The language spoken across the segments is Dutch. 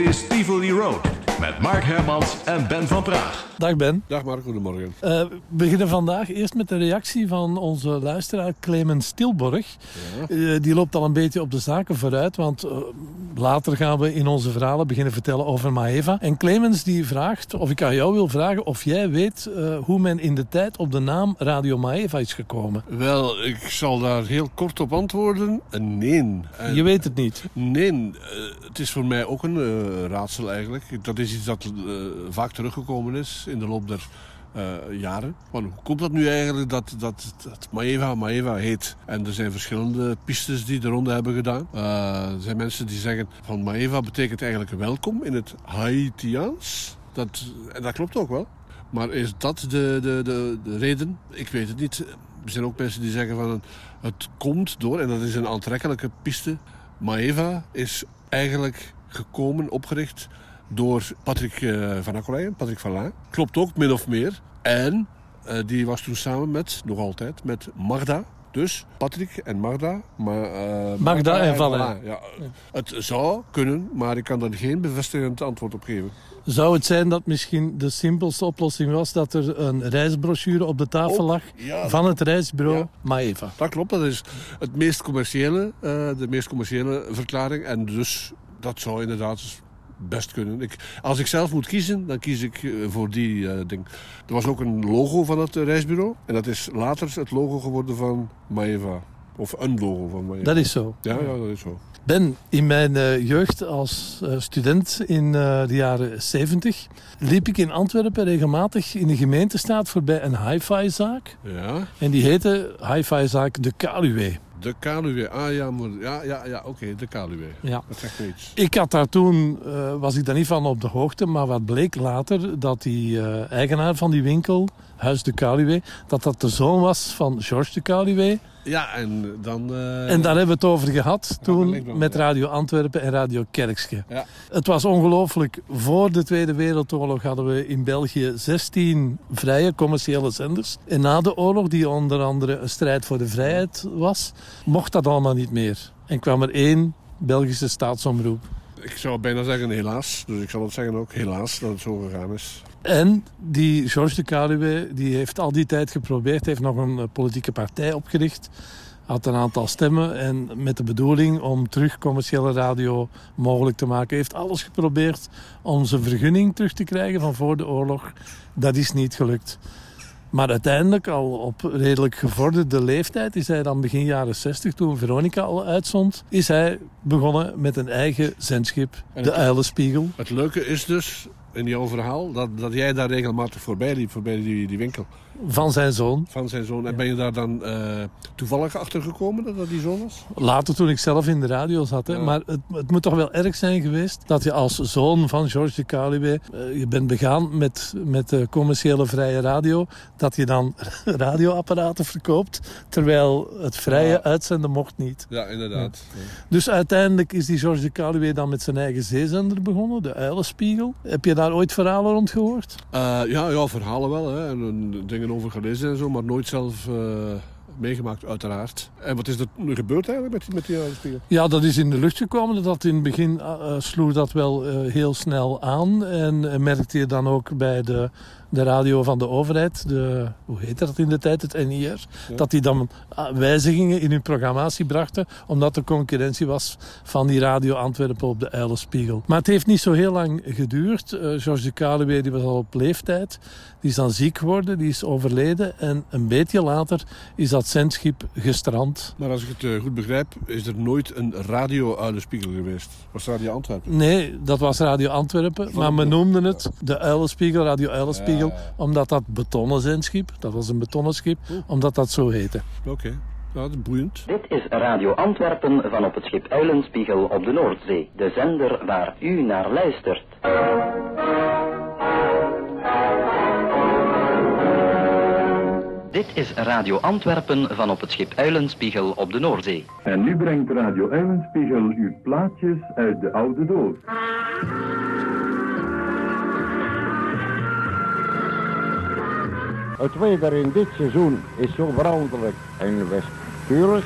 is Tivoli Road met Mark Hermans en Ben van Praag. Dag Ben. Dag Mark, goedemorgen. Uh, we beginnen vandaag eerst met de reactie van onze luisteraar Clemens Stilborg. Ja. Uh, die loopt al een beetje op de zaken vooruit, want uh, later gaan we in onze verhalen beginnen vertellen over Maeva. En Clemens die vraagt, of ik aan jou wil vragen, of jij weet hoe men in de tijd op de naam Radio Maeva is gekomen. Wel, ik zal daar heel kort op antwoorden. Nee. En, Je weet het niet? Nee, het is voor mij ook een raadsel eigenlijk. Dat is iets dat vaak teruggekomen is in de loop der uh, jaren. Maar hoe komt dat nu eigenlijk dat, dat, dat Maeva Maeva heet? En er zijn verschillende pistes die de ronde hebben gedaan. Uh, er zijn mensen die zeggen van Maeva betekent eigenlijk welkom in het Haitiaans. Dat, en dat klopt ook wel. Maar is dat de, de, de, de reden? Ik weet het niet. Er zijn ook mensen die zeggen van het komt door, en dat is een aantrekkelijke piste. Maeva is eigenlijk gekomen, opgericht door Patrick uh, van Akkeleien, Patrick van Laan. Klopt ook, min of meer. En uh, die was toen samen met, nog altijd, met Magda. Dus Patrick en Magda. Maar, uh, Magda, en Van Laan. Ja, het zou kunnen, maar ik kan daar geen bevestigend antwoord op geven. Zou het zijn dat misschien de simpelste oplossing was dat er een reisbrochure op de tafel lag ja, van het reisbureau ja, Maeva? Dat klopt, dat is het meest commerciële, de meest commerciële verklaring. En dus dat zou inderdaad best kunnen. Ik, als ik zelf moet kiezen, dan kies ik eh, voor die uh, ding. Er was ook een logo van het reisbureau. En dat is later het logo geworden van Maeva. Of een logo van Maeva. Dat is zo. Ja, ja dat is zo. Ben, in mijn uh, jeugd als uh, student in de jaren 70 liep ik in Antwerpen regelmatig in de gemeentestaat voorbij een hi-fi-zaak. Ja. En die heette hi-fi-zaak De Kaluwe. De Kaluwe, ah ja, ja, ja, ja oké, de Kaluwe. Ja. Dat zegt me iets. Ik had daar toen, uh, was ik daar niet van op de hoogte, maar wat bleek later, dat die uh, eigenaar van die winkel, Huis de Kaluwe, dat dat de zoon was van Georges de Kaluwe. Ja, en dan... Uh... En daar hebben we het over gehad toen met Radio Antwerpen en Radio Kerkske. Ja. Het was ongelooflijk. Voor de Tweede Wereldoorlog hadden we in België 16 vrije commerciële zenders. En na de oorlog, die onder andere een strijd voor de vrijheid was, mocht dat allemaal niet meer. En kwam er één Belgische staatsomroep. Ik zou bijna zeggen helaas. Dus ik zal het zeggen ook helaas dat het zo gegaan is. En die Georges de Caluwe, die heeft al die tijd geprobeerd, heeft nog een politieke partij opgericht. Had een aantal stemmen en met de bedoeling om terug commerciële radio mogelijk te maken. Heeft alles geprobeerd om zijn vergunning terug te krijgen van voor de oorlog. Dat is niet gelukt. Maar uiteindelijk, al op redelijk gevorderde leeftijd, is hij dan begin jaren 60, toen Veronica al uitzond, is hij begonnen met een eigen zendschip, de Uilenspiegel. Het leuke is dus, in jouw verhaal, dat, dat jij daar regelmatig voorbij liep, voorbij die, die winkel. Van zijn zoon. Van zijn zoon. En ben je daar dan uh, toevallig achter gekomen dat dat die zoon was? Later toen ik zelf in de radio zat. Hè. Ja. Maar het, het, moet toch wel erg zijn geweest dat je als zoon van Georges de Caluwe... Uh, je bent begaan met, met de commerciële vrije radio... dat je dan radioapparaten verkoopt... terwijl het vrije ja. uitzenden mocht niet. Ja, inderdaad. Ja. Dus uiteindelijk is die Georges de Caluwe dan met zijn eigen zeezender begonnen. De Uilenspiegel. Heb je daar ooit verhalen rond gehoord? Uh, ja, ja, verhalen wel. Hè. En, dingen over gelezen en zo, maar nooit zelf uh, meegemaakt, uiteraard. En wat is er gebeurd eigenlijk met die, met die spiegel? Ja, dat is in de lucht gekomen. Dat in het begin uh, sloeg dat wel heel snel aan. En merkte je dan ook bij de, de radio van de overheid, de, hoe heet dat in de tijd, het NIR, ja. dat die dan wijzigingen in hun programmatie brachten, omdat er concurrentie was van die radio Antwerpen op de Uilenspiegel. Maar het heeft niet zo heel lang geduurd. Uh, Georges de Caluwe die was al op leeftijd, die is dan ziek geworden, die is overleden en een beetje later is dat zendschip gestrand. Maar als ik het uh, goed begrijp, is er nooit een radio Uilenspiegel geweest? Was Radio Antwerpen? Nee, dat was Radio Antwerpen, maar we noemden het de Uilenspiegel, Radio Uilenspiegel. Ja omdat dat betonnen zendschip, dat was een betonnen schip, omdat dat zo heette. Oké. Okay. Ja, dat is boeiend. Dit is Radio Antwerpen van op het schip Uilenspiegel op de Noordzee. De zender waar u naar luistert. Dit is Radio Antwerpen van op het schip Uilenspiegel op de Noordzee. En nu brengt Radio Uilenspiegel uw plaatjes uit de oude doos. Het weer in dit seizoen is zo veranderlijk en wispelturig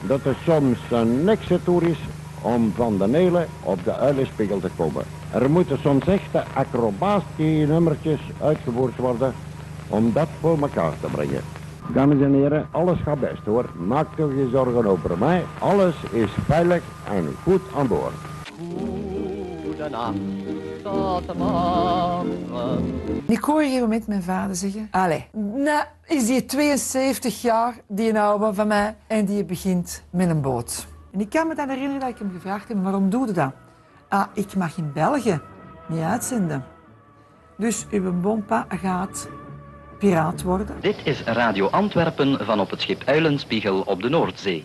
dat er soms een niks toe is om van de Nelen op de uilenspiegel te komen. Er moeten soms echte acrobatische nummertjes uitgevoerd worden om dat voor elkaar te brengen. Dames en heren, alles gaat best hoor. Maak toch geen zorgen over mij. Alles is veilig en goed aan boord. Goedenacht, tot morgen. Ik hoor gegeven moment mijn vader zeggen... Allee, nou is die 72 jaar, die oude van mij, en die begint met een boot. En ik kan me dan herinneren dat ik hem gevraagd heb, waarom doe je dat? Ah, ik mag in België niet uitzenden. Dus uw bompa gaat piraat worden. Dit is Radio Antwerpen van op het schip Uilenspiegel op de Noordzee.